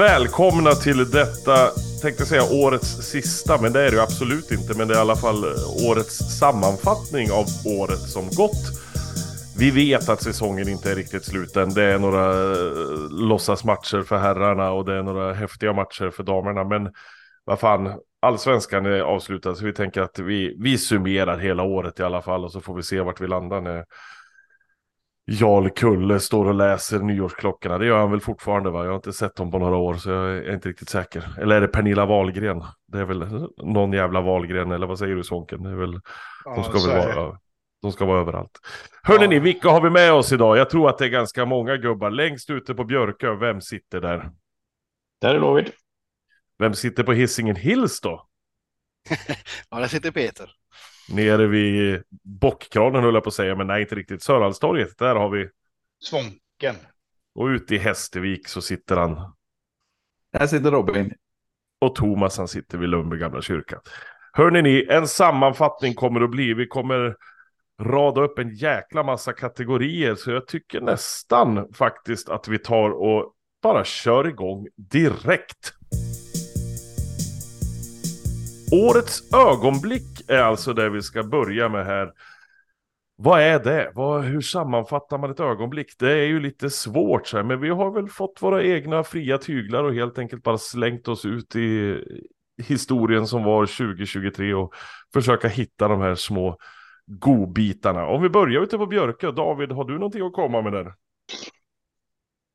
Välkomna till detta, tänkte säga årets sista, men det är det ju absolut inte. Men det är i alla fall eh, årets sammanfattning av året som gått. Vi vet att säsongen inte är riktigt slut än. Det är några eh, låtsasmatcher för herrarna och det är några häftiga matcher för damerna. Men vad fan, allsvenskan eh, är avslutad så vi tänker att vi, vi summerar hela året i alla fall och så får vi se vart vi landar när Jarl Kulle står och läser nyårsklockorna. Det gör han väl fortfarande va? Jag har inte sett honom på några år så jag är inte riktigt säker. Eller är det Pernilla Wahlgren? Det är väl någon jävla Wahlgren eller vad säger du Svånken? Det är väl, Ja, de ska väl vara, de ska vara överallt. Hörrni Ja. ni, vilka har vi med oss idag? Jag tror att det är ganska många gubbar. Längst ute på Björkö, vem sitter där? Där är David. Vem sitter på Hisingen Hills då? Ja, där sitter Peter. Nere vid bockkranen höll jag på att säga, men nej inte riktigt. Sörhalstorget, där har vi. Svånken. Och ute i Hästervik så sitter han. Här sitter Robin. Och Thomas han sitter vid Lundby gamla kyrka. Hörrni ni, en sammanfattning kommer att bli. Vi kommer rada upp en jäkla massa kategorier. Så jag tycker nästan faktiskt att vi tar och bara kör igång direkt. Årets ögonblick är alltså det vi ska börja med här. Vad är det? Vad, hur sammanfattar man ett ögonblick? Det är ju lite svårt så här, men vi har väl fått våra egna fria tyglar och helt enkelt bara slängt oss ut i historien som var 2023 och försöka hitta de här små godbitarna. Om vi börjar ute på Björkö, David, har du någonting att komma med där?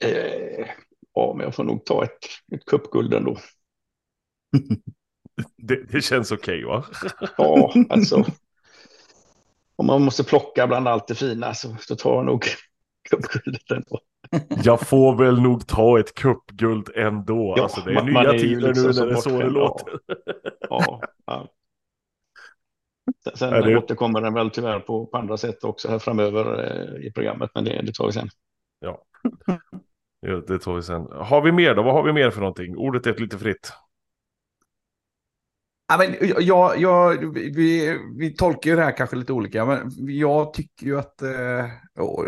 Eh, ja, men jag får nog ta ett, ett cupguld ändå. Det, det känns okej va? Ja, alltså. Om man måste plocka bland allt det fina så, så tar jag nog cupguldet ändå. Jag får väl nog ta ett cupguld ändå. Ja, alltså, det är man- nya man är tider liksom nu när det är så det låter. Ja, ja. Sen, Är det- återkommer den väl tyvärr på, på andra sätt också här framöver eh, i programmet, men det, det tar vi sen. Ja, det tar vi sen. Har vi mer då? Vad har vi mer för någonting? Ordet är lite fritt. Ja, men jag, jag, vi, vi tolkar ju det här kanske lite olika, men jag tycker ju att, eh,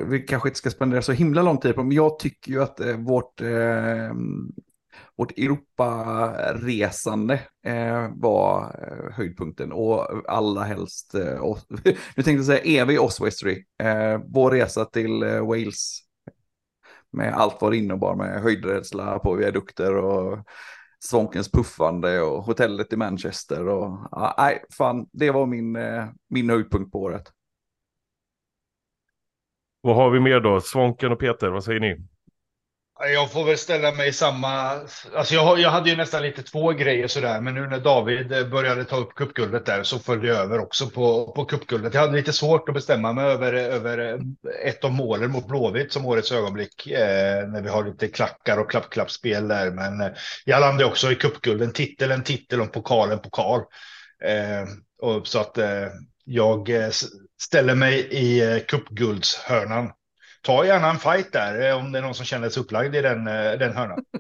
vi kanske inte ska spendera så himla lång tid på men jag tycker ju att eh, vårt, eh, vårt Europaresande eh, var eh, höjdpunkten och allra helst, eh, nu tänkte jag säga evig Oswestry, eh, vår resa till eh, Wales med allt vad det innebar med höjdrädsla på viadukter och Svonkens puffande och hotellet i Manchester. Och, nej, fan, det var min, eh, min höjdpunkt på året. Vad har vi mer då? Svånken och Peter, vad säger ni? Jag får väl ställa mig i samma... Alltså jag, jag hade ju nästan lite två grejer sådär, men nu när David eh, började ta upp cupguldet där så följde jag över också på, på cupguldet. Jag hade lite svårt att bestämma mig över, över eh, ett av målen mot Blåvitt som årets ögonblick, eh, när vi har lite klackar och klapp-klappspel där. Men eh, jag landade också i kuppgulden, titel, en titel och pokal, en pokal. Eh, och så att eh, jag eh, ställer mig i eh, cupguldshörnan. Ta gärna en fight där eh, om det är någon som känner sig upplagd i den, eh, den hörnan.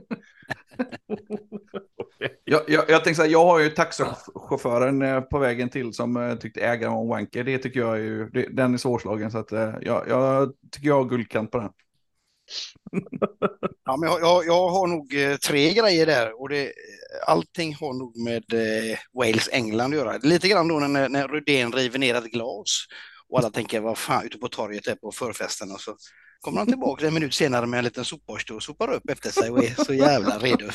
Jag, jag, jag tänkte så här, jag har ju taxichauffören eh, på vägen till som tyckte ägaren var wanker. Det tycker jag är ju, det, den är svårslagen så att jag, jag tycker jag har guldkant på den. Ja, men jag, jag, jag har nog tre grejer där och det, allting har nog med eh, Wales-England att göra. Lite grann då när, när Rydén river ner ett glas och alla tänker vad fan ute på torget där på förfesten och så kommer han tillbaka en minut senare med en liten sopborste och sopar upp efter sig och är så jävla redo och.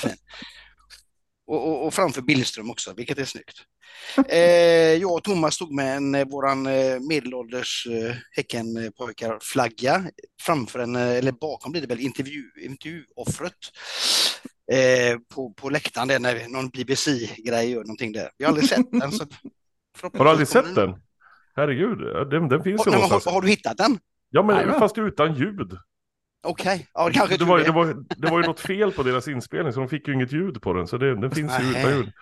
Och, och, och framför Billström också, vilket är snyggt. Eh, jag och Thomas stod med en, eh, våran eh, medelålders eh, Häckenpojkar-flagga framför en, eller bakom blir det väl intervju, intervjuoffret eh, på, på läktaren där när någon BBC-grej gör någonting där. Vi har aldrig sett den. Så Har du aldrig sett den? Herregud, ja, den, den finns ju men någonstans. har, har du hittat den? Ja, men Jajamän. fast utan ljud. Okej, ja, det kanske Det var, är. det, var, det var ju något fel på deras inspelning så de fick ju inget ljud på den. Så det, den finns ju utan ljud.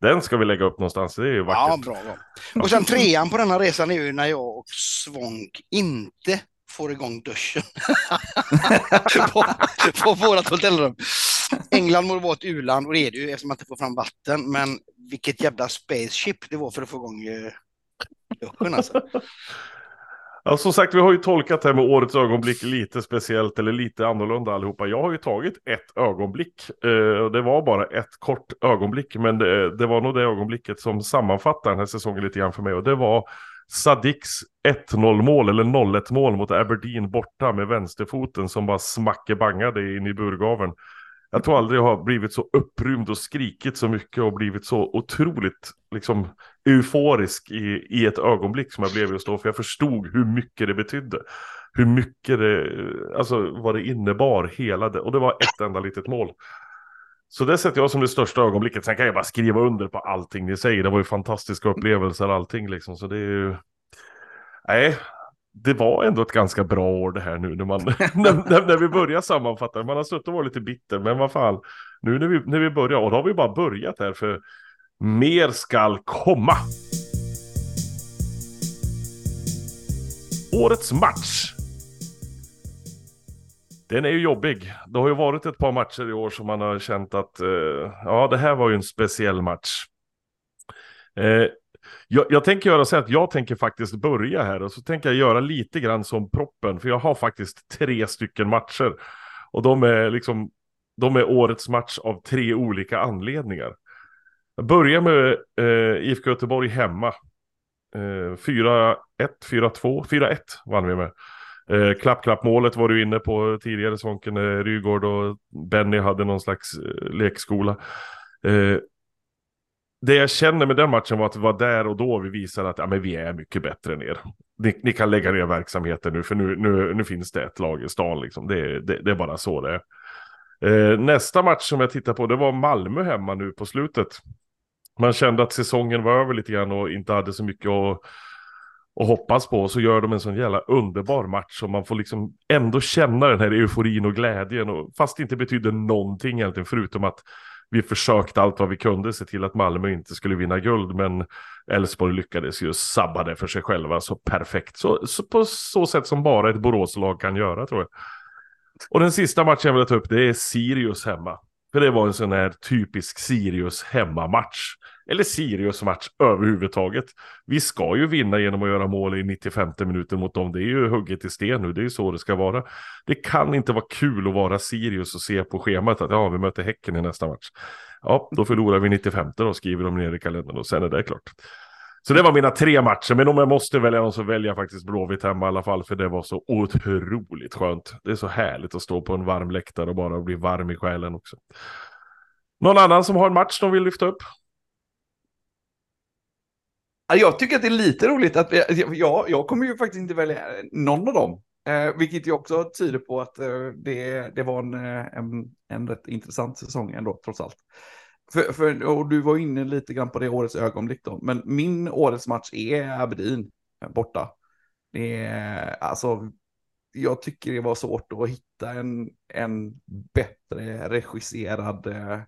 Den ska vi lägga upp någonstans, det är ju Ja, vackert. bra, bra. Och sen trean på denna resan är ju när jag och Svånk inte får igång duschen på, på vårat hotellrum. England må vara ett u-land och det är det ju eftersom man inte får fram vatten. Men vilket jävla spaceship det var för att få igång eh, duschen alltså. Ja, som sagt, vi har ju tolkat det här med årets ögonblick lite speciellt eller lite annorlunda allihopa. Jag har ju tagit ett ögonblick. Eh, och det var bara ett kort ögonblick, men det, det, var nog det ögonblicket som sammanfattar den här säsongen lite grann för mig. Och det var Sadiks 1-0 mål, eller 0-1 mål mot Aberdeen borta med vänsterfoten som bara smackebangade in i burgaven. Jag tror aldrig jag har blivit så upprymd och skrikit så mycket och blivit så otroligt liksom euforisk i, i ett ögonblick som jag blev just då. För jag förstod hur mycket det betydde. Hur mycket det, alltså vad det innebar hela det. Och det var ett enda litet mål. Så det sätter jag som det största ögonblicket. Sen kan jag bara skriva under på allting ni säger. Det var ju fantastiska upplevelser allting liksom. Så det är ju... Nej, det var ändå ett ganska bra år det här nu när, man, när, när, vi börjar sammanfatta. Man har suttit och varit lite bitter, men vad fan. Nu när vi, när vi börjar, och då har vi bara börjat här för mer skall komma. Årets match. Den är ju jobbig. Det har ju varit ett par matcher i år som man har känt att eh, ja, det här var ju en speciell match. Eh, jag, jag, tänker göra så att jag tänker faktiskt börja här och så tänker jag göra lite grann som proppen. För jag har faktiskt tre stycken matcher. Och de är liksom, de är årets match av tre olika anledningar. Jag börjar med eh, IFK Göteborg hemma. Eh, 4-1, 4-2, 4-1 vann vi med. Eh, Klapp-klapp-målet var du inne på tidigare, Svånken, eh, Rygård och Benny hade någon slags eh, lekskola. Eh, det jag känner med den matchen var att det var där och då vi visade att ja, men vi är mycket bättre än er. Ni, ni kan lägga ner verksamheten nu, för nu, nu, nu finns det ett lag i stan. Liksom. Det, det, det är bara så det är. Eh, nästa match som jag tittar på, det var Malmö hemma nu på slutet. Man kände att säsongen var över lite grann och inte hade så mycket att, att hoppas på. Så gör de en sån jävla underbar match och man får liksom ändå känna den här euforin och glädjen. Och, fast det inte betyder någonting egentligen, förutom att vi försökte allt vad vi kunde se till att Malmö inte skulle vinna guld, men Elfsborg lyckades ju sabba det för sig själva så perfekt. Så, så, på så sätt som bara ett Boråslag kan göra tror jag. Och den sista matchen jag vill ta upp det är Sirius hemma. För det var en sån här typisk Sirius hemmamatch. Eller Sirius match överhuvudtaget. Vi ska ju vinna genom att göra mål i 95 minuter mot dem. Det är ju hugget i sten nu, det är ju så det ska vara. Det kan inte vara kul att vara Sirius och se på schemat att ja, vi möter Häcken i nästa match. Ja, då förlorar vi 95 då, skriver de ner i kalendern och sen är det klart. Så det var mina tre matcher, men om jag måste välja någon så väljer jag faktiskt Blåvitt hemma i alla fall, för det var så otroligt skönt. Det är så härligt att stå på en varm läktare och bara bli varm i själen också. Någon annan som har en match de vill lyfta upp? Jag tycker att det är lite roligt att eh, jag, jag kommer ju faktiskt inte välja eh, någon av dem. Eh, vilket ju också tyder på att eh, det, det var en, eh, en, en rätt intressant säsong ändå, trots allt. För, för, och du var inne lite grann på det årets ögonblick då, men min årets match är Aberdeen borta. Det är, alltså, jag tycker det var svårt att hitta en, en bättre regisserad eh,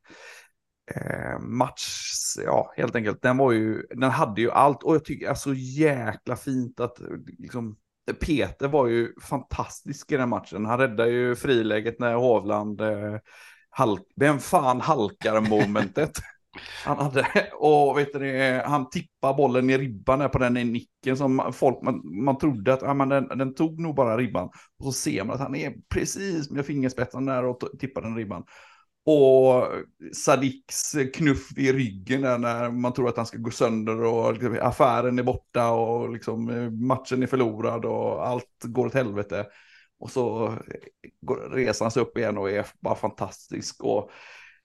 eh, match. Ja, helt enkelt. Den var ju, den hade ju allt och jag tycker så jäkla fint att liksom Peter var ju fantastisk i den matchen. Han räddade ju friläget när Hovland eh, halk, vem fan halkar momentet? Han hade, och vet du, han tippade bollen i ribban på den i nicken som folk, man, man trodde att ja, men den, den tog nog bara ribban. Och så ser man att han är precis med fingerspetsen där och tippar den ribban. Och Sadiks knuff i ryggen när man tror att han ska gå sönder och liksom, affären är borta och liksom, eh, matchen är förlorad och allt går åt helvete. Och så reser han sig upp igen och är bara fantastisk. Och,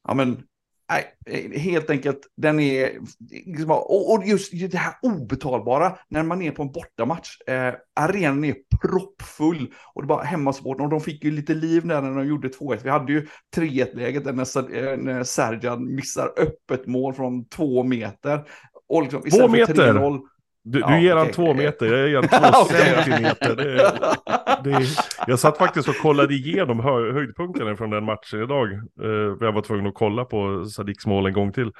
ja, men, nej, helt enkelt, den är... Liksom, och just det här obetalbara, när man är på en bortamatch. Eh, arenan är proppfull och det är bara hemmasport. Och de fick ju lite liv när de gjorde 2-1. Vi hade ju 3-1-läget när, eh, när Serjan missar öppet mål från två meter. Och liksom, två meter? Du, ja, du ger okay. han två meter, jag ger han två centimeter. Det, det, jag satt faktiskt och kollade igenom hö, höjdpunkterna från den matchen idag. Uh, jag var tvungen att kolla på Sadiks mål en gång till.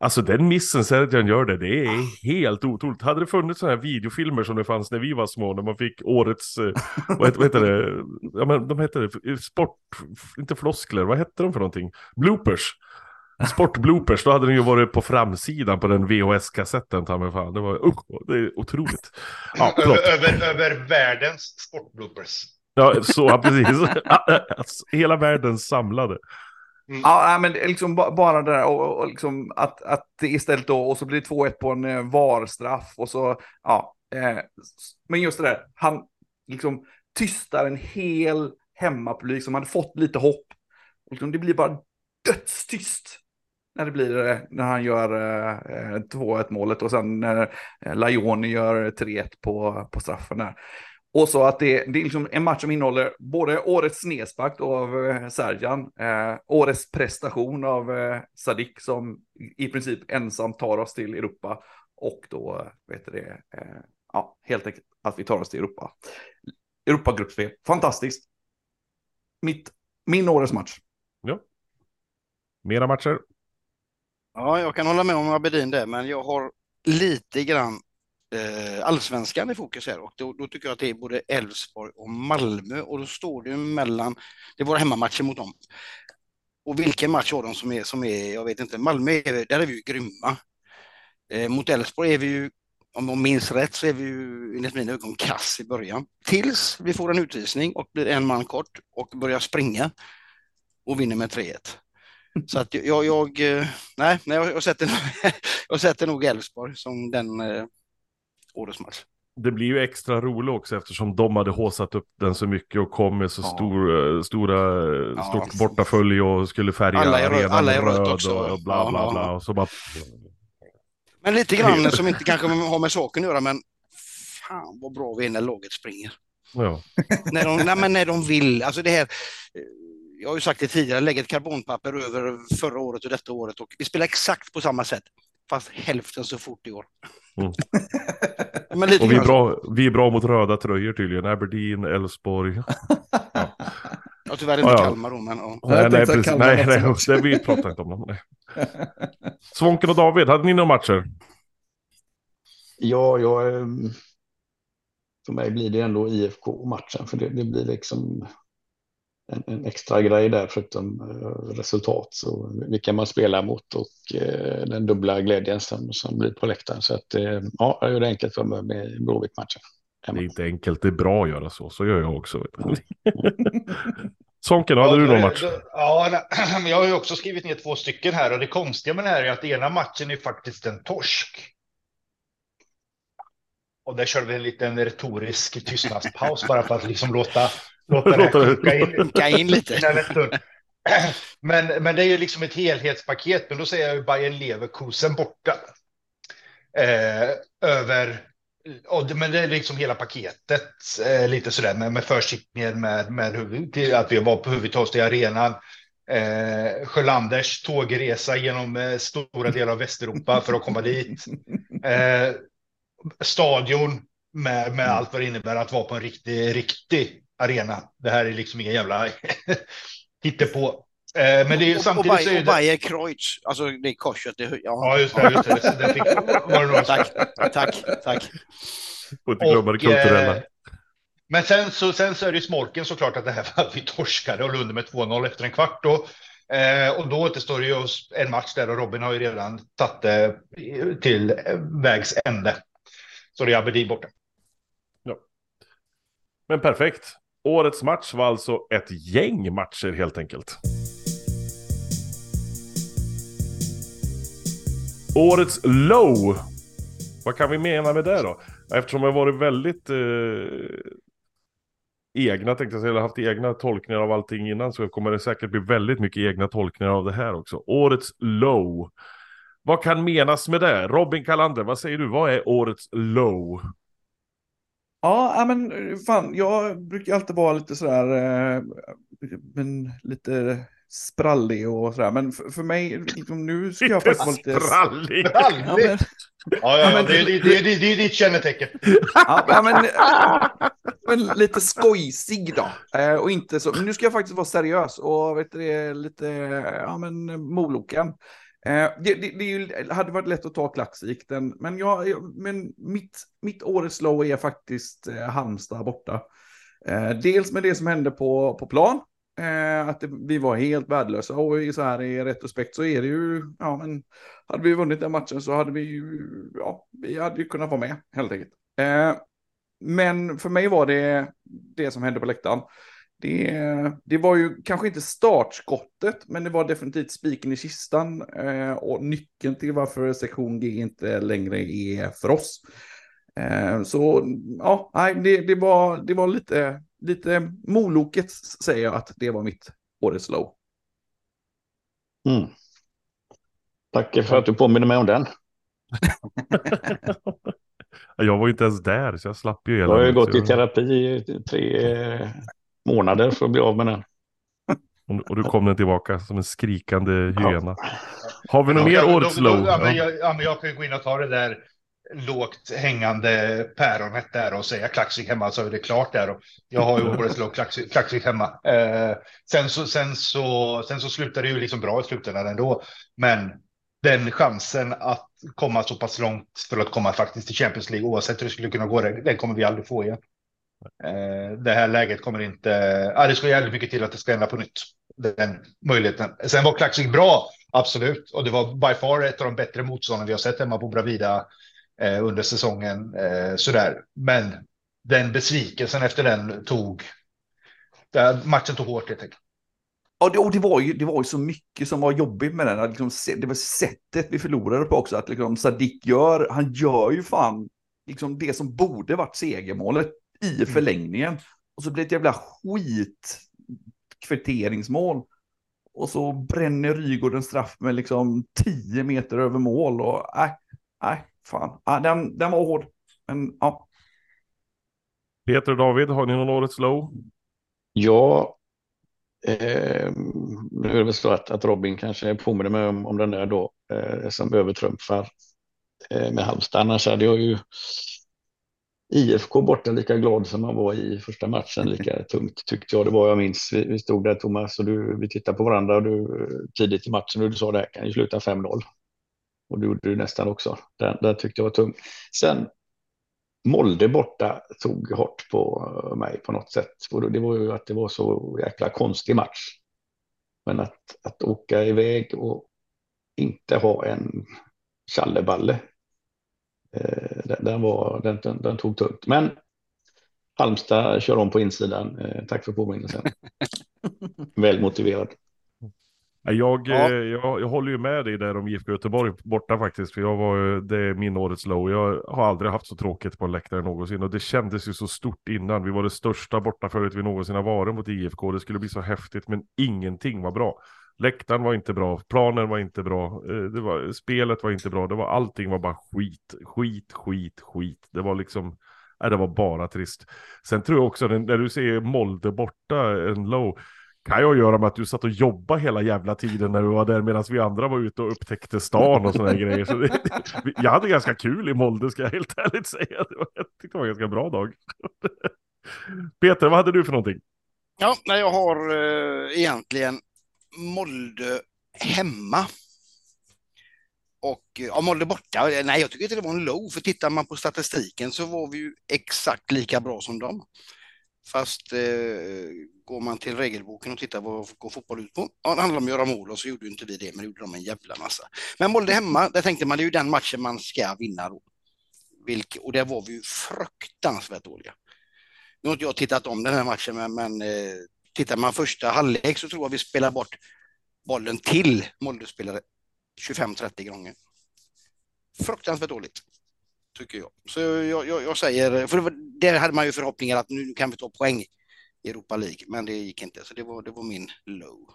Alltså den missen Sergian gör det, det är helt otroligt. Hade det funnits sådana här videofilmer som det fanns när vi var små, när man fick årets, uh, vad, vad heter det, ja men de hette det, sport, inte floskler, vad hette de för någonting? Bloopers. Sportbloopers, då hade den ju varit på framsidan på den VHS-kassetten. ta mig fan. Det var usch, det är otroligt. Ja, över, över, över världens sportbloopers. Ja, så, ja, precis. Hela världen samlade. Ja, nej, men liksom ba- bara det där och, och liksom att, att det istället då, och så blir det 2-1 på en eh, VAR-straff och så, ja. Eh, men just det där, han liksom tystar en hel hemmapublik som hade fått lite hopp. Och liksom, det blir bara dödstyst när det blir eh, när han gör eh, eh 2-1 målet och sen när eh, Lajoni gör 3-1 på, på straffen där. Och så att det, det är liksom en match som innehåller både årets snedspark av eh, Serjan, eh, årets prestation av eh, Sadik som i princip ensam tar oss till Europa och då, vet du det, eh, ja, helt enkelt att vi tar oss till Europa. Europagruppspel, fantastiskt. Mitt, min årets match. Ja. Mera matcher. Ja, jag kan hålla med om Abedin där, men jag har lite grann eh, allsvenskan i fokus här och då, då tycker jag att det är både Elfsborg och Malmö och då står det ju mellan, det är våra hemmamatcher mot dem. Och vilken match av dem som är, som är, jag vet inte, Malmö, är, där är vi ju grymma. Eh, mot Elfsborg är vi ju, om jag minns rätt, så är vi ju enligt mina ögon kass i början. Tills vi får en utvisning och blir en man kort och börjar springa och vinner med 3-1. Så att jag, jag eh, nej, nej, jag, sätter, jag sätter nog Elfsborg som den eh, årets match. Det blir ju extra roligt också eftersom de hade håsat upp den så mycket och kom med så Ja. stor, eh, stora, eh, Ja. stort bortafölj och skulle färga Alla är röd- alla är röd också. och bla bla bla. ja. Och så bara... Men lite grann som inte kanske har med saken att göra, men fan vad bra vi är när laget springer. Ja. när, de, nej, men när de vill. Alltså det här, jag har ju sagt det tidigare, lägga ett karbonpapper över förra året och detta året och vi spelar exakt på samma sätt, fast hälften så fort i år. Mm. men lite Och vi är, bra, vi är bra mot röda tröjor tydligen. Aberdeen, Elfsborg. Ja, tyvärr inte Ja, ja. Kalmar då, men ja. Nej, nej, precis. Nej, nej, det, vi pratar inte om dem. Svånken och David, hade ni några matcher? Ja, jag, för mig blir det ändå IFK-matchen, för det, det blir liksom en, en extra grej där förutom eh, resultat. Så vilka man spelar mot och eh, den dubbla glädjen som, som blir på läktaren. Så att, eh, ja, jag gör det enkelt för mig med Blåvitt-matchen. Det är inte enkelt, det är bra att göra så. Så gör jag också. Svånken, hade du Ja, någon då- match? Ja, men jag har ju också skrivit ner två stycken här och det konstiga med det här är att ena matchen är faktiskt en torsk. Och där kör vi en liten retorisk tystnadspaus bara för att liksom låta, låta det här Låta det- koka in, in lite. Men, men det är ju liksom ett helhetspaket, men då säger jag ju Bayern Leverkusen borta. Eh, över, och det, men det är liksom hela paketet, eh, lite sådär med, med försiktningen med, med hur, vi- till att vi var på oss till arenan. Eh, Sjölanders tågresa genom eh, stora delar av Västeuropa för att komma dit. Eh, stadion med, med allt vad det innebär att vara på en riktig, riktig arena. Det här är liksom ingen jävla hittepå. Eh, men det är och, och, samtidigt så är Bayer, och det... Bayer Kreutz, alltså det är korset. Det, ja, Ja, just det. Just det, det fick, Tack, tack, tack. Får inte glömma det Och, kulturella. eh, Men sen så, sen så är det ju smolken såklart att det här var att vi torskade och Lunde med 2-0 efter en kvart då. Eh, och då återstår det ju en match där och Robin har ju redan tagit det till eh, vägs ände. Så det är Aberdeen borta. Men perfekt. Årets match var alltså ett gäng matcher helt enkelt. Årets low. Vad kan vi mena med det då? Eftersom vi har varit väldigt eh, egna, tänkte jag säga, eller haft egna tolkningar av allting innan så kommer det säkert bli väldigt mycket egna tolkningar av det här också. Årets low. Vad kan menas med det? Robin Kalander, vad säger du? Vad är årets low? Ja, men fan, jag brukar alltid vara lite sådär, eh, men lite sprallig och sådär. Men för, för mig, liksom, nu ska jag faktiskt vara lite... sprallig. Ja, men, Ja, ja, Ja, det, är- det, det, det, det är ditt kännetecken. ja, men, men lite skojsig då. Eh, och inte så, men nu ska jag faktiskt vara seriös och vet du, det, lite, ja men moloken. Eh, det, det, det hade varit lätt att ta klacksikten, men, jag, men mitt, mitt årets slow är faktiskt eh, Halmstad borta. Eh, dels med det som hände på, på plan, att det, vi var helt värdelösa och i så här i retrospekt så är det ju, ja men hade vi vunnit den matchen så hade vi ju, ja, vi hade ju kunnat vara med helt enkelt. Men för mig var det det som hände på läktaren. Det, det var ju kanske inte startskottet, men det var definitivt spiken i kistan eh, och nyckeln till varför sektion G inte längre är för oss. Eh, så ja, det, det, var, det var lite, lite Moloket säger jag att det var mitt årets low. Mm. Tack för att du påminner mig om den. jag var ju inte ens där så jag slapp ju hela. Jag har ju gått i terapi i tre månader för att bli av med den. Och du kom den tillbaka som en skrikande hyena. Ja. Har vi något ja, mer årets low? Ja, men jag, ja, men jag kan gå in och ta det där lågt hängande päronet där och säga klaxig hemma så är det klart där. Och jag har ju årets low klaxig, hemma. Eh, sen, så, sen, så, sen så slutar det ju liksom bra i slutändan ändå. Men den chansen att komma så pass långt för att komma faktiskt till Champions League oavsett hur det skulle kunna gå, den kommer vi aldrig få igen. Eh, det här läget kommer inte, ja, det ska jävligt mycket till att det ska hända på nytt. Den möjligheten. Sen var Klaxvik bra, absolut. Och det var by far ett av de bättre motstånden vi har sett hemma på Bravida eh, under säsongen. Eh, sådär. Men den besvikelsen efter den tog, där matchen tog hårt helt enkelt. Ja, det, och det var, ju, det var ju så mycket som var jobbigt med den. Liksom, det var sättet vi förlorade på också. Att liksom, Sadik gör, han gör ju fan liksom, det som borde varit segermålet i mm. förlängningen. Och så blir det ett jävla skit kvitteringsmål. Och så bränner Rygård en straff med liksom 10 meter över mål. Och nej, äh, nej, äh, fan. Äh, den, den var hård. Men ja. Peter och David, har ni någon årets low? Ja, eh, nu är det väl så att, att Robin kanske påminner mig om, om den där då eh, som övertrumfar eh, med Halmstad. Annars hade jag ju IFK borta lika glad som man var i första matchen, lika tungt tyckte jag det var. Jag minns, vi, vi stod där Thomas och du, vi tittade på varandra och du, tidigt i matchen och du sa det här kan ju sluta 5-0. Och det gjorde du nästan också. Den, den tyckte jag var tung. Sen Molde borta tog hårt på mig på något sätt. Och det var ju att det var så jäkla konstig match. Men att, att åka iväg och inte ha en Challeballe den, den, var, den, den, den, tog tungt. Men Halmstad kör om på insidan. Eh, tack för påminnelsen. Väl motiverad. Jag, ja. Eh, jag, jag håller ju med dig där om IFK Göteborg borta faktiskt. För jag var, det är min årets low. Jag har aldrig haft så tråkigt på en läktare någonsin. Och det kändes ju så stort innan. Vi var det största bortaföret vi någonsin har varit mot IFK. Det skulle bli så häftigt men ingenting var bra. Läktaren var inte bra, planen var inte bra, eh, det var, spelet var inte bra, det var, allting var bara skit, skit, skit, skit. Det var liksom, nej, det var bara trist. Sen tror jag också, när du ser Molde borta, en low, kan jag göra med att du satt och jobbade hela jävla tiden när du var där medan vi andra var ute och upptäckte stan och sådana grejer. Så det, jag hade ganska kul i Molde ska jag helt ärligt säga. Det var, jag tyckte det var en ganska bra dag. Peter, vad hade du för någonting? Ja, jag har eh, egentligen Molde hemma. Och eh, ja, Molde borta, nej jag tycker inte det var en low, för tittar man på statistiken så var vi ju exakt lika bra som dem. Fast eh, går man till regelboken och tittar vad går fotboll ut på, ja, det handlar om att göra mål och så gjorde inte vi det, men det gjorde de en jävla massa. Men Molde hemma, där tänkte man det är ju den matchen man ska vinna då. Vilke, och där var vi ju fruktansvärt dåliga. Nu har inte jag tittat om den här matchen, men, men eh, tittar man första halvlek så tror jag vi spelar bort bollen till Molde-spelare 25-30 gånger. Fruktansvärt dåligt, tycker jag. Så jag, jag, jag säger, för där hade man ju förhoppningar att nu kan vi ta poäng i Europa League, men det gick inte. Så det var, det var min low.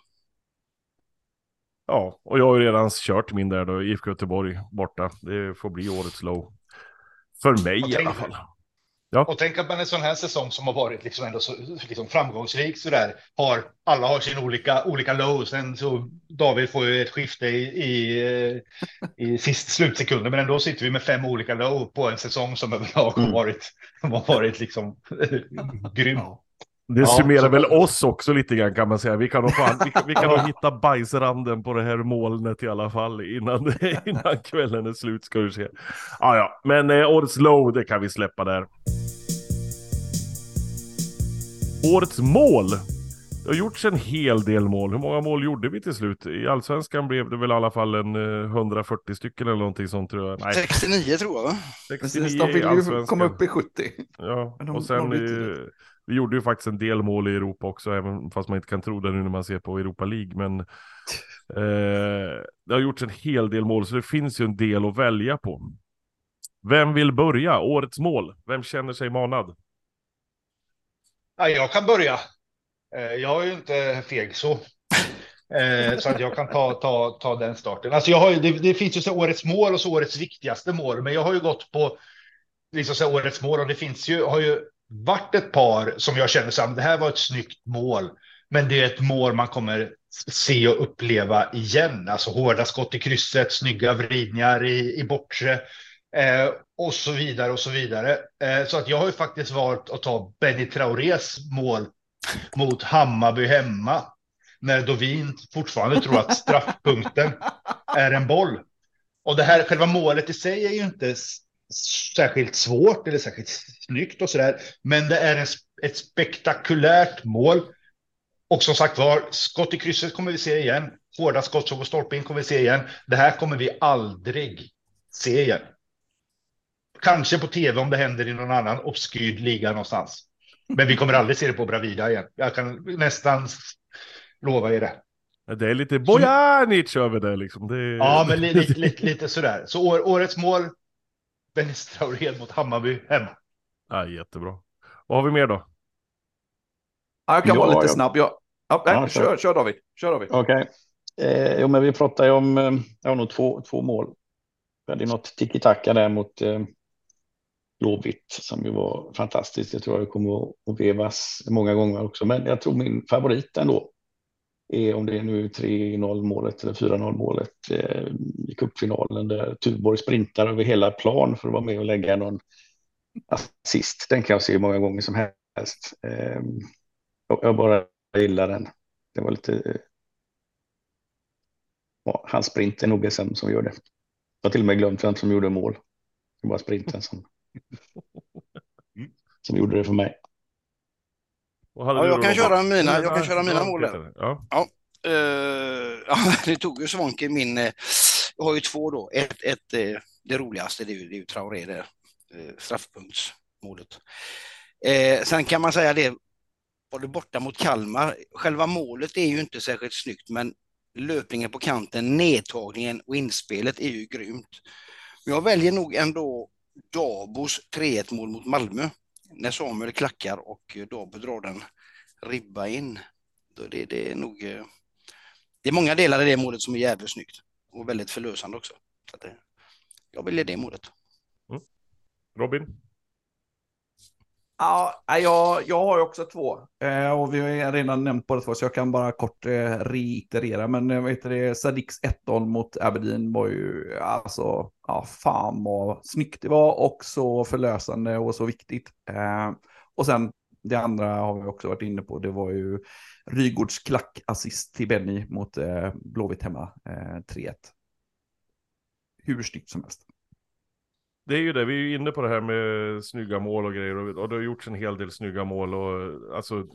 Ja, och jag har ju redan kört min där då, IFK Göteborg borta. Det får bli årets low. För mig i alla fall. Ja. Och tänk att man en sån här säsong som har varit liksom ändå så liksom framgångsrik så där har alla har sin olika olika low. Sen så David får ju ett skifte i i, i sist slutsekunder, men ändå sitter vi med fem olika low på en säsong som överlag har mm. varit som har varit liksom grym. Det ja, summerar så... väl oss också lite grann kan man säga. Vi kan nog, fan, vi, vi kan nog hitta bajsranden på det här molnet i alla fall innan, innan kvällen är slut ska du se. Ah, ja, men eh, årets low, det kan vi släppa där. Årets mål. Det har gjorts en hel del mål. Hur många mål gjorde vi till slut? I Allsvenskan blev det väl i alla fall en eh, 140 stycken eller någonting sånt tror jag. Nej, 69 tror jag va? 69 Precis, de vill ju komma upp i 70. Ja, och sen vi gjorde ju faktiskt en del mål i Europa också, även fast man inte kan tro det nu när man ser på Europa League. Men eh, det har gjorts en hel del mål, så det finns ju en del att välja på. Vem vill börja? Årets mål? Vem känner sig manad? Ja, jag kan börja. Eh, Jag är ju inte feg så. Eh, Så att jag kan ta, ta, ta den starten. Alltså jag har ju, det, det finns ju så årets mål och så årets viktigaste mål, men jag har ju gått på liksom så årets mål och det finns ju, har ju varit ett par som jag känner att det här var ett snyggt mål, men det är ett mål man kommer se och uppleva igen. Alltså hårda skott i krysset, snygga vridningar i, i bortre eh, och så vidare och så vidare. Eh, så att jag har ju faktiskt valt att ta Benny Traores mål mot Hammarby hemma. När Dovin fortfarande tror att straffpunkten är en boll. Och det här själva målet i sig är ju inte särskilt svårt eller särskilt snyggt och sådär. Men det är en, ett spektakulärt mål. Och som sagt var, skott i krysset kommer vi se igen. Hårda skott som går stolpe in kommer vi se igen. Det här kommer vi aldrig se igen. Kanske på tv om det händer i någon annan obskyr liga någonstans. Men vi kommer aldrig se det på Bravida igen. Jag kan nästan lova er det. Det är lite Bojanic över det liksom. Det... Ja, men li, li, li, lite sådär. Så år, årets mål, Dennis Traoré mot Hammarby hemma. Ja, jättebra. Vad har vi mer då? Ja, jag kan Ja, vara lite jag- snabb. Jag... Ja, nej, Ja, kör. kör, kör David. Kör David. Okej. Eh, jo, men vi pratar ju om, eh, jag har nog två, två mål. Vi hade något tiki-taka där mot eh, Blåvitt som ju var fantastiskt. Jag tror jag kommer att- att vevas många gånger också. Men jag tror min favorit ändå är om det är nu 3-0 målet eller 4-0 målet eh, i cupfinalen där Tuborg sprintar över hela plan för att vara med och lägga någon assist. Den kan jag se många gånger som helst. Eh, jag bara gillar den. Det var lite eh, ja, hans sprint är nog det som, som gör det. Jag har till och med glömt vem som gjorde mål. Det var sprinten som, som gjorde det för mig. Ja, jag kan köra mina- jag Ja, kan köra mina mål. Ja. Ja, det tog ju Svanke min... eh, jag har ju två då. Ett, ett, eh, det roligaste det är ju, det är ju Traoré. Uh, straffpunktsmålet. Eh, sen kan man säga det, var det borta mot Kalmar. Själva målet är ju inte särskilt snyggt, men löpningen på kanten, nedtagningen och inspelet är ju grymt. Men jag väljer nog ändå Dabos 3-1 mål mot Malmö. När Samuel klackar och Dabo drar den ribba in. Då det, det är nog... Eh, det är många delar i det målet som är jävligt snyggt och väldigt förlösande också. Så att det, jag väljer det målet. Mm. Robin? Ja, jag, jag har ju också två. Eh, och vi har redan nämnt båda två, så jag kan bara kort eh, reiterera. Men eh, vad heter det, Sadiks 1-0 mot Aberdeen var ju, alltså, ja, fan vad snyggt det var och så förlösande och så viktigt. Eh, och sen det andra har vi också varit inne på, det var ju Rygårds klackassist till Benny mot eh, Blåvitt hemma, eh, 3-1. Hur snyggt som helst. Det är ju det, vi är ju inne på det här med snygga mål och grejer och, och det har gjorts en hel del snygga mål och alltså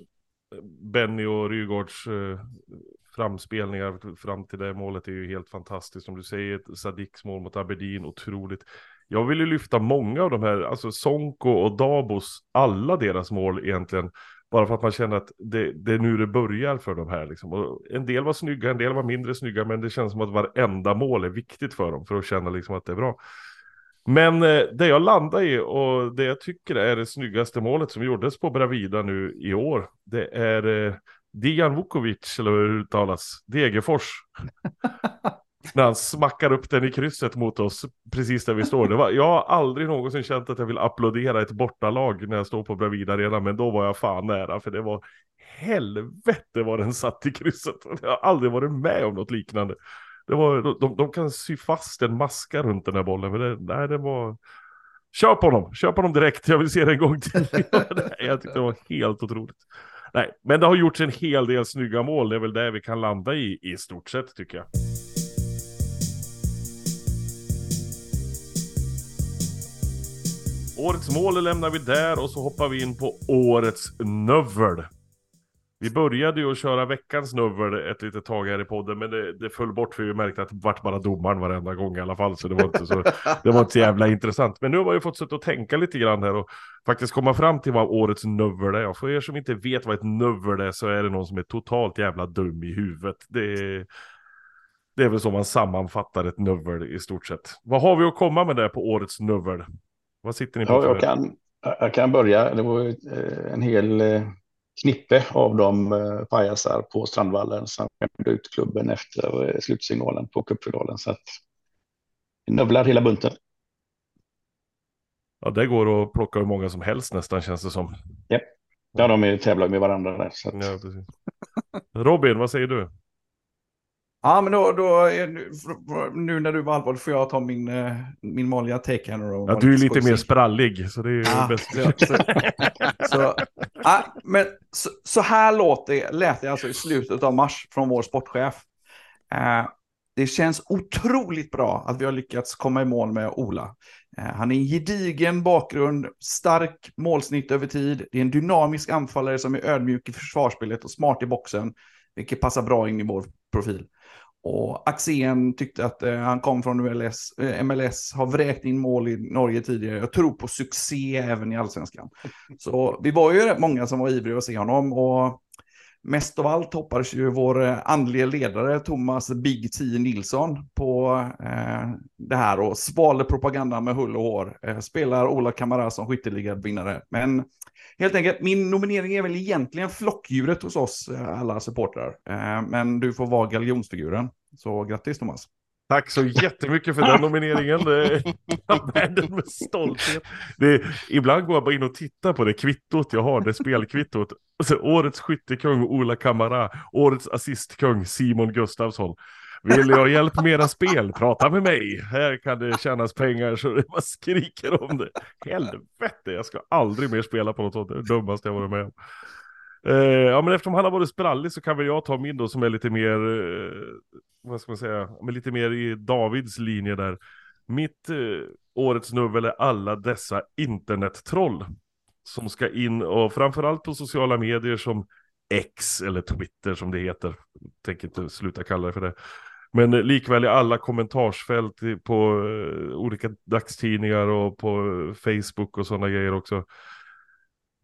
Benny och Rygaards eh, framspelningar fram till det målet är ju helt fantastiskt. Som du säger, ett Sadiks mål mot Aberdeen, otroligt. Jag vill ju lyfta många av de här, alltså Sonko och Dabos, alla deras mål egentligen. Bara för att man känner att det, det är nu det börjar för de här. Liksom. Och en del var snygga, en del var mindre snygga, men det känns som att varenda mål är viktigt för dem för att känna liksom att det är bra. Men eh, det jag landar i och det jag tycker är det snyggaste målet som gjordes på Bravida nu i år, det är eh, Dijan Vukovic, eller hur det uttalas, Degerfors. När han smackar upp den i krysset mot oss, precis där vi står. Det var, jag har aldrig någonsin känt att jag vill applådera ett bortalag när jag står på Bravida redan, men då var jag fan nära, för det var helvete vad den satt i krysset. Jag har aldrig varit med om något liknande. Det var, de, de, kan sy fast en maska runt den här bollen, men det, nej, det var... Kör på honom, kör på honom direkt, jag vill se det en gång till. jag tyckte det var helt otroligt. Nej, men det har gjorts en hel del snygga mål, det är väl det vi kan landa i i stort sett tycker jag. Årets mål lämnar vi där och så hoppar vi in på årets növel. Vi började ju att köra veckans nubbel ett litet tag här i podden, men det, det föll bort för vi märkte att det vart bara domaren varenda gång i alla fall, så det var inte så, det var inte så jävla intressant. Men nu har vi fått sätta och tänka lite grann här och faktiskt komma fram till vad årets nubbel är. Och för er som inte vet vad ett nubbel är så är det någon som är totalt jävla dum i huvudet. Det är, det är väl så man sammanfattar ett nubbel i stort sett. Vad har vi att komma med där på årets nubbel? Vad sitter ni på? Ja, jag, kan, jag kan börja. Det var ju eh, en hel eh, knippe av de eh, pajasar på Strandvallen som skämde ut klubben efter eh, slutsignalen på cupfinalen. Så att növlar hela bunten. Ja, det går att plocka hur många som helst nästan känns det som. Ja, de är tävlar med varandra där. Så att, Ja. Robin, vad säger du? Ja, men då, då nu, när du var allvarlig får jag ta min, eh, min vanliga take här nu. Ja, du är lite mer sprallig, så det är ju Ja, bäst. ja, så, så, ja, men så, så här låter, lät det alltså i slutet av mars från vår sportchef. Eh, det känns otroligt bra att vi har lyckats komma i mål med Ola. Eh, han är en gedigen bakgrund, stark målsnitt över tid. Det är en dynamisk anfallare som är ödmjuk i försvarsspelet och smart i boxen, vilket passar bra in i vår profil. Och Axén tyckte att eh, han kom från MLS, eh, MLS, har vräkt in mål i Norge tidigare. Jag tror på succé även i allsvenskan. Så vi var ju rätt många som var ivriga att se honom. Och mest av allt hoppades ju vår eh, andlige ledare Thomas Big T Nilsson på eh, det här och svalde propagandan med hull och hår. Eh, spelar Ola Kamara som skytteligavinnare. Men helt enkelt, min nominering är väl egentligen flockdjuret hos oss eh, alla supportrar. Eh, men du får vara galjonsfiguren. Så grattis Thomas. Tack så jättemycket för den nomineringen. Jag bär den med stolthet. Det ibland går jag bara in och tittar på det kvittot jag har, det spelkvittot. Alltså, årets skyttekung Ola Kamara, årets assistkung Simon Gustafsson. Vill du ha hjälp med era spel? Prata med mig. Här kan det tjänas pengar så det bara skriker om det. Helvete, jag ska aldrig mer spela på något sånt. Det är det dummaste jag varit med om. Eh, ja, men eftersom han har varit sprallig så kan väl jag ta min då som är lite mer, eh, vad ska man säga, men lite mer i Davids linje där. Mitt eh, årets nubbel är alla dessa internettroll som ska in och framförallt på sociala medier som X eller Twitter som det heter. Tänker inte sluta kalla det för det. Men eh, likväl i alla kommentarsfält på eh, olika dagstidningar och på eh, Facebook och sådana grejer också.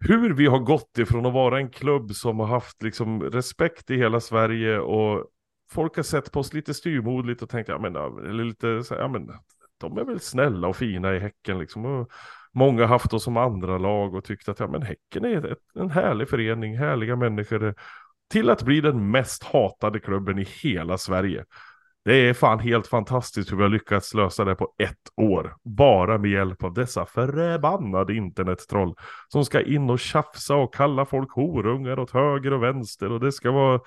Hur vi har gått ifrån att vara en klubb som har haft liksom respekt i hela Sverige och folk har sett på oss lite styrmodligt och tänkt, ja men, eller lite så här, ja men, de är väl snälla och fina i Häcken liksom. Och många har haft oss som andra lag och tyckt att, ja men Häcken är ett, en härlig förening, härliga människor. Till att bli den mest hatade klubben i hela Sverige. Det är fan helt fantastiskt hur vi har lyckats lösa det på ett år. Bara med hjälp av dessa förbannade internettroll. Som ska in och tjafsa och kalla folk horungar åt höger och vänster. Och det ska vara...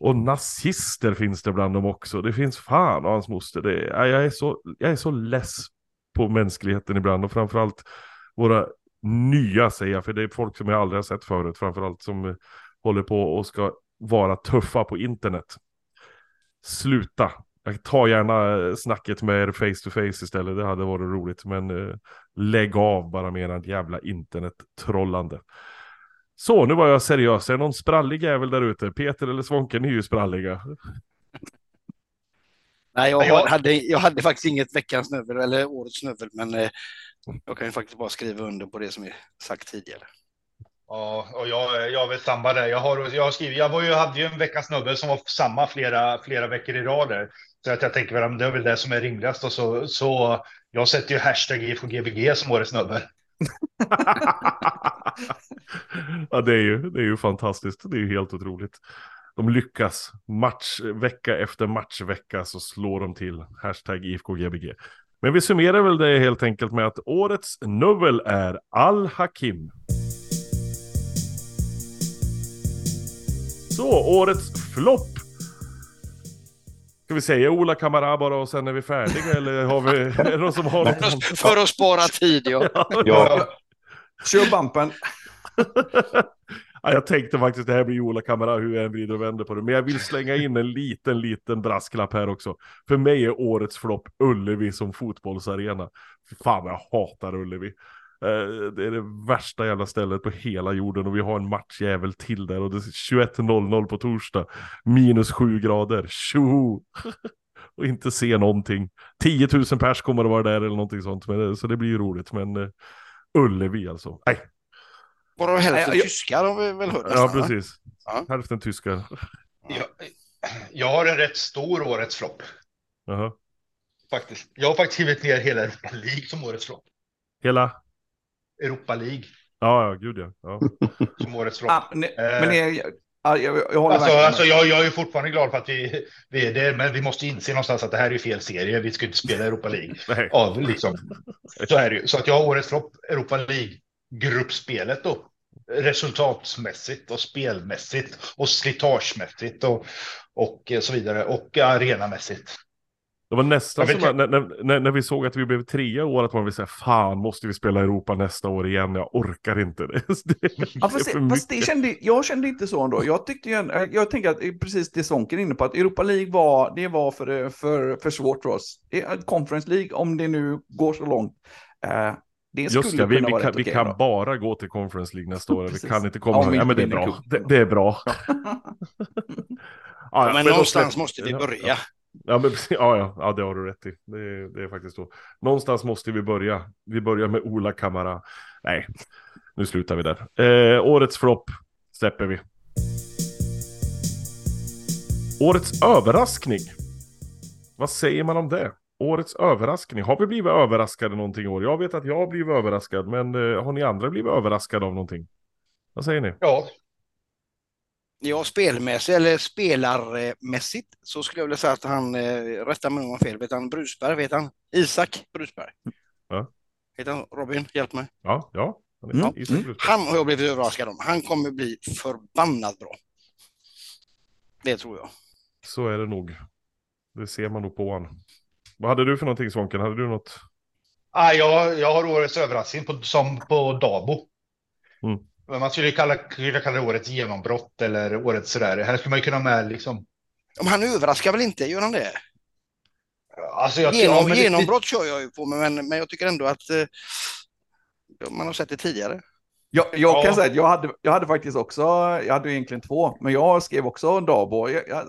Och nazister finns det bland dem också. Det finns fan och hans moster. Det är... jag, är så, jag är så less på mänskligheten ibland. Och framförallt våra nya säger jag. För det är folk som jag aldrig har sett förut. Framförallt som håller på och ska vara tuffa på internet sluta. Jag tar gärna eh, snacket med er face to face istället, det hade varit roligt. Men eh, lägg av bara med ert jävla internettrollande. Så, nu var jag seriös. Är det någon sprallig jävel där ute? Peter eller Svånke, ni är ju spralliga. Nej, jag, Ja. hade, jag hade faktiskt inget veckans snubbel eller årets snubbel, men eh, jag kan ju faktiskt bara skriva under på det som är sagt tidigare. Ja, och jag, jag vet samma där. Jag har, jag har skrivit, jag var ju, hade ju en veckas snubbel som var samma flera, flera veckor i rad där. Så att jag tänker väl, det är väl det som är rimligast. Och så, så jag sätter ju hashtag IFKGBG som årets snubbel. ja, det är, ju, det är ju fantastiskt. Det är ju helt otroligt. De lyckas. Match, vecka efter matchvecka så slår de till. Hashtag IFKGBG. Men vi summerar väl det helt enkelt med att årets nubbel är Al-Hakim. Så, årets flopp. Ska vi säga Ola Kamara bara och sen är vi färdiga eller har vi, är det någon som har något? För, att spara tid, ja. ja, Kör bumpen. ja, jag tänkte faktiskt det här blir Ola Kamara hur jag än vrider och vänder på det. Men jag vill slänga in en liten, liten brasklapp här också. För mig är årets flopp Ullevi som fotbollsarena. Fan jag hatar Ullevi. Eh, Det är det värsta jävla stället på hela jorden och vi har en matchjävel till där och det är 21.00 på torsdag. Minus 7 grader, tjoho! och inte se någonting. 10 000 pers kommer att vara där eller någonting sånt, men, det- så det blir ju roligt. Men uh, Ullevi alltså. Nej, Varav hälften jag- tyskar har vi väl hört ja precis. Ja. Hälften tyskar. Jag, jag har en rätt stor årets flopp. Jaha. Faktiskt. Jag har faktiskt skrivit ner hela Europa League som årets flopp. Hela? Europa League Ja, ja, gud ja. ja. som årets flopp. Ah, ne, men det, ja, jag, jag, jag håller Alltså, alltså jag, jag är fortfarande glad för att vi, vi är det, men vi måste inse någonstans att det här är fel serie. Vi ska inte spela Europa League. Nej. Av, liksom. Så är det ju. Så att jag har årets flopp, Europa League, gruppspelet då. Resultatsmässigt och spelmässigt och slitagemässigt och, och så vidare. Och arenamässigt. Det var nästan Jag som att, när, när- när, när vi såg att vi blev trea år, att man vill säga fan måste vi spela Europa nästa år igen? Jag orkar inte det. Ja, fast, det, fast det kände, jag kände inte så ändå. Jag tyckte ju, en- jag tänker att precis det Sonken är inne på, att Europa League var, det var för, för, för svårt för oss. Conference League, om det nu går så långt, eh, det skulle Just det, vi, vi, kan, vi kan bara gå till Conference League nästa år. Vi kan inte Om komma... vi Ja, inte men det är bra. Det, det är bra. Ja, Men då någonstans släpp- måste vi ja, börja. Ja, men, ja, ja, ja, det har du rätt i. Det, är- det är faktiskt så. Någonstans måste vi börja. Vi börjar med Ola Kamara. Nej, nu slutar vi där. Eh, årets flopp släpper vi. Årets överraskning. Vad säger man om det? Årets överraskning. Har vi blivit överraskade någonting i år? Jag vet att jag har blivit överraskad, men eh, har ni andra blivit överraskade av någonting? Vad säger ni? Ja, Ja, spelmässigt eller spelarmässigt så skulle jag vilja säga att han, eh, rätta mig om jag fel, vet han Brusberg, vet han? Isak Brusberg. Ja. Heter han Robin? Hjälp mig. Ja, ja. Han är Mm, Isak mm. Brusberg. Han har jag blivit överraskad om. Han kommer bli förbannat bra. Det tror jag. Så är det nog. Det ser man nog på honom. Vad hade du för någonting Svånken? Hade du något? ah, jag, jag har årets överraskning på, som på Dabo. Mm. Men Man skulle kalla, kunna kalla det årets genombrott eller årets sådär. Här skulle man ju kunna ha med liksom. Men han överraskar väl inte, gör han det? Alltså jag, Genom, ja, men det- genombrott kör jag ju på, men, men jag tycker ändå att eh, man har sett det tidigare. Jag, jag kan Ja. säga att jag hade, jag hade faktiskt också, jag hade ju egentligen två, men jag skrev också Dabo. Jag, jag,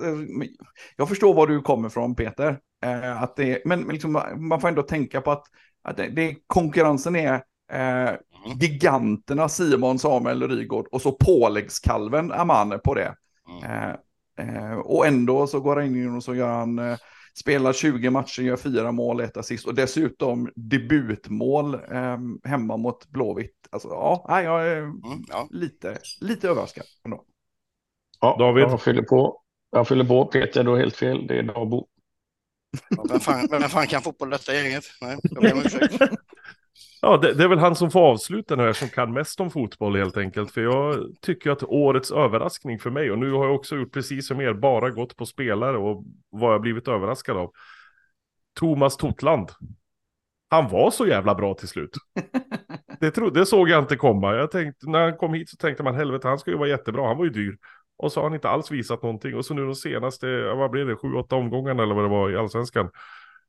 jag förstår var du kommer från Peter. Eh, att det, men men liksom, man får ändå tänka på att, att det, det, konkurrensen är eh, giganterna Simon, Samuel och Rygaard och så påläggskalven Aman på det. Mm. Eh, eh, och ändå så går han in och så gör han, eh, spelar 20 matcher, gör fyra mål, ett assist och dessutom debutmål eh, hemma mot Blåvitt. Alltså ja, nej, jag är Mm, ja. lite, lite överraskad ändå. Ja, David? Jag fyller på. Jag fyller på. Peter, du har helt fel. Det är Dabo. Ja, Vem fan, vem fan kan fotboll detta gänget? Nej, jag ber om ursäkt. Ja, det, det är väl han som får avsluta nu, som kan mest om fotboll helt enkelt. För jag tycker att årets överraskning för mig, och nu har jag också gjort precis som er, bara gått på spelare och vad jag blivit överraskad av. Thomas Totland. Han var så jävla bra till slut. Det, tro, det såg jag inte komma. Jag tänkte, när han kom hit så tänkte man helvete, han ska ju vara jättebra. Han var ju dyr. Och så har han inte alls visat någonting. Och så nu de senaste, vad blev det, sju, åtta omgångarna eller vad det var i allsvenskan.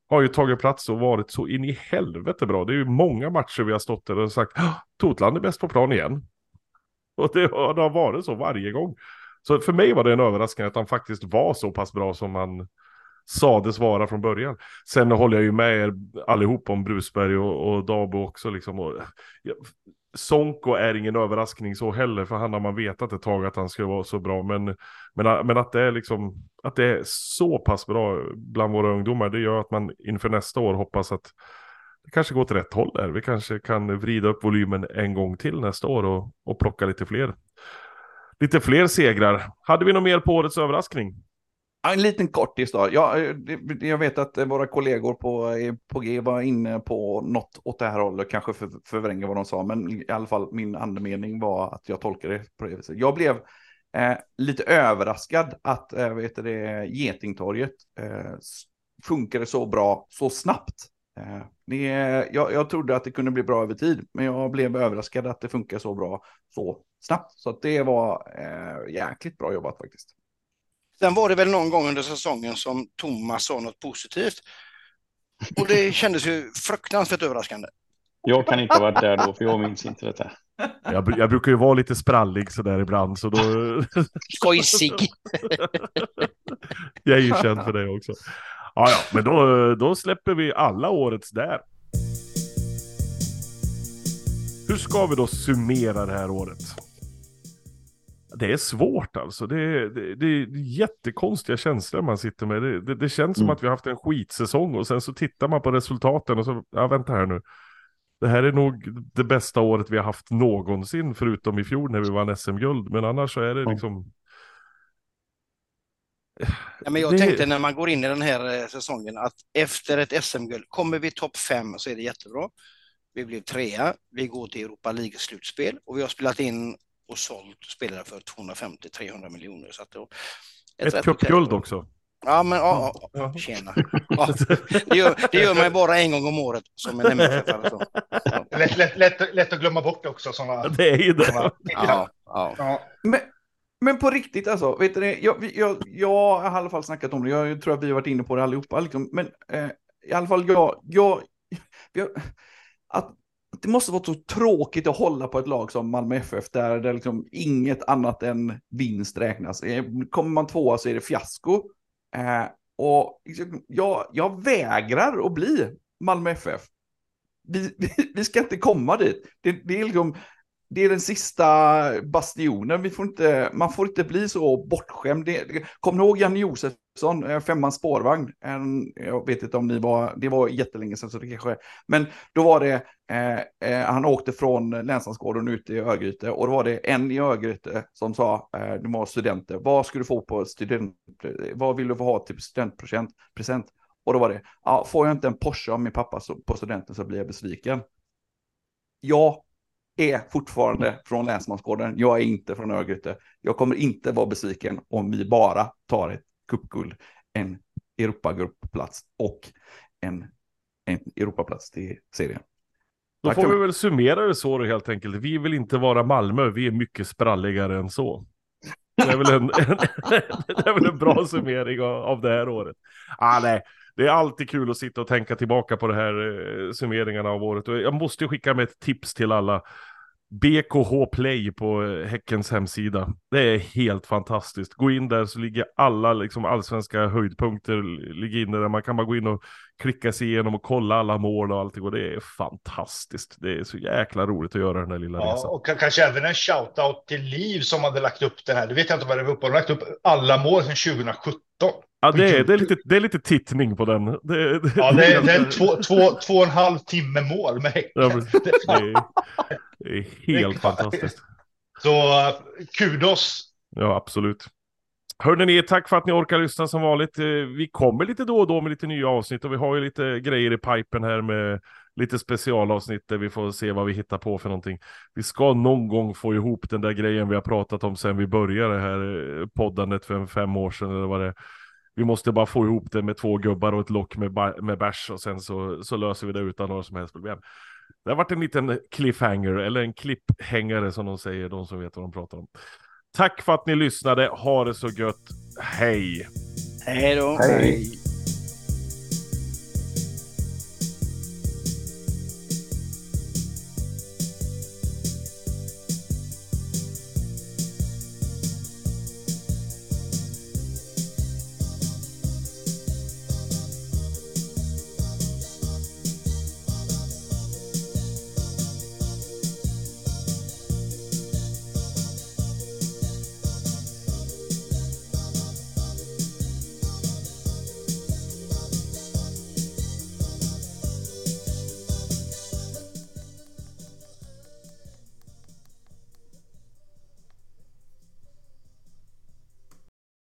Har ju tagit plats och varit så in i helvete bra. Det är ju många matcher vi har stått där och sagt Totland är bäst på plan igen. Och det har, det har varit så varje gång. Så för mig var det en överraskning att han faktiskt var så pass bra som han sades vara från början. Sen håller jag ju med er allihop om Brusberg och, och Dabo också liksom. Och, ja, Sonko är ingen överraskning så heller, för han har man vetat ett tag att han skulle vara så bra. Men, men, men att det är liksom, att det är så pass bra bland våra ungdomar, det gör att man inför nästa år hoppas att det kanske går åt rätt håll där. Vi kanske kan vrida upp volymen en gång till nästa år och, och plocka lite fler. Lite fler segrar. Hade vi något mer på årets överraskning? En liten kortis då. Jag, eh, jag vet att eh, våra kollegor på, eh, på G var inne på något åt det här hållet, kanske för, förvränga vad de sa, men i alla fall min andemening var att jag tolkade det på det viset. Jag blev eh, lite överraskad att eh, vet det, Getingtorget eh, funkade så bra så snabbt. Eh, det, jag, jag trodde att det kunde bli bra över tid, men jag blev överraskad att det funkar så bra så snabbt. Så att det var eh, jäkligt bra jobbat faktiskt. Sen var det väl någon gång under säsongen som Thomas sa något positivt. Och det kändes ju fruktansvärt överraskande. Jag kan inte ha varit där då, för jag minns inte detta. Jag, jag brukar ju vara lite sprallig sådär ibland, så då... Skojsig. jag är ju känd för det också. Ja, ja, men då, då släpper vi alla årets där. Hur ska vi då summera det här året? Det är svårt alltså. Det är, det, det är jättekonstiga känslor man sitter med. Det, det, det känns som Mm. att vi har haft en skitsäsong och sen så tittar man på resultaten och så, ja vänta här nu. Det här är nog det bästa året vi har haft någonsin, förutom i fjol när vi vann SM-guld. Men annars så är det liksom... Ja, men jag Det- tänkte när man går in i den här eh, säsongen att efter ett SM-guld, kommer vi topp fem så är det jättebra. Vi blev trea, vi går till Europa League-slutspel och vi har spelat in och sålt spelare för 250-300 miljoner. Så att det Ett rätt cupguld också. Ja, men ja, ja, Ja. tjena. Ja, det, gör, det gör man ju bara en gång om året som en MFF-are. så. Lätt, lätt, lätt, lätt att glömma bort också. Såna, Det är ju det. såna, Ja, ja. ja. Men, men på riktigt alltså, vet du, jag, jag, jag har i alla fall snackat om det, jag tror att vi har varit inne på det allihopa, liksom. men eh, i alla fall jag, jag, jag att det måste vara så tråkigt att hålla på ett lag som Malmö FF där det liksom inget annat än vinst räknas. Eh, kommer man tvåa så är det fiasko. Eh, och liksom, jag, jag vägrar att bli Malmö FF. Vi, vi, vi ska inte komma dit. Det, det är liksom, det är den sista bastionen. Vi får inte, man får inte bli så bortskämd. Det, kom kommer ni ihåg Janne Josef? Eh, femmans spårvagn? En, jag vet inte om ni var, det var jättelänge sedan så det kanske, men då var det, eh, eh, han åkte från Länslandsgården ut i Örgryte och då var det en i Örgryte som sa, eh, de var studenter, vad ska du få på student, vad vill du få ha till studentpresent? Present? Och då var det, ah, får jag inte en Porsche av min pappa så, på studenten så blir jag besviken. Jag är fortfarande från Länsmansgården. Jag är inte från Örgryte. Jag kommer inte vara besviken om vi bara tar ett cupguld, en Europagruppplats och en, en Europaplats till serien. Då Tack får vi väl summera det så då helt enkelt. Vi vill inte vara Malmö, vi är mycket spralligare än så. Det är väl en, det är väl en bra summering av, av det här året. Ah, nej. Det är alltid kul att sitta och tänka tillbaka på de här eh, summeringarna av året. Och jag måste skicka med ett tips till alla. BKH Play på eh, Häckens hemsida. Det är helt fantastiskt. Gå in där så ligger alla liksom, allsvenska höjdpunkter ligger inne där. Man kan bara gå in och klicka sig igenom och kolla alla mål och allting. Och det är fantastiskt. Det är så jäkla roligt att göra den här lilla Ja, resan. och kanske även en shout-out till Liv som hade lagt upp den här. Det vet jag inte vad det var uppe. De har lagt upp alla mål sedan 2017. Ja, det är, det är, lite, det är lite tittning på den. Det, det, Ja, det är, det är två, två, två och en halv timme mål med Ja, Häcken. men det, är, det är helt fantastiskt. Så kudos. Ja, absolut. Hörrni ni, tack för att ni orkar lyssna som vanligt. Eh, Vi kommer lite då och då med lite nya avsnitt och vi har ju lite grejer i pipen här med lite specialavsnitt där vi får se vad vi hittar på för någonting. Vi ska någon gång få ihop den där grejen vi har pratat om sen vi började det här eh, poddandet för fem år sedan eller vad det är. Vi måste bara få ihop det med två gubbar och ett lock med, med bärs och sen så, så löser vi det utan några som helst problem. Det har varit en liten cliffhanger, eller en klipphängare som de säger, de som vet vad de pratar om. Tack för att ni lyssnade, ha det så gött, hej! Hej då. Hej.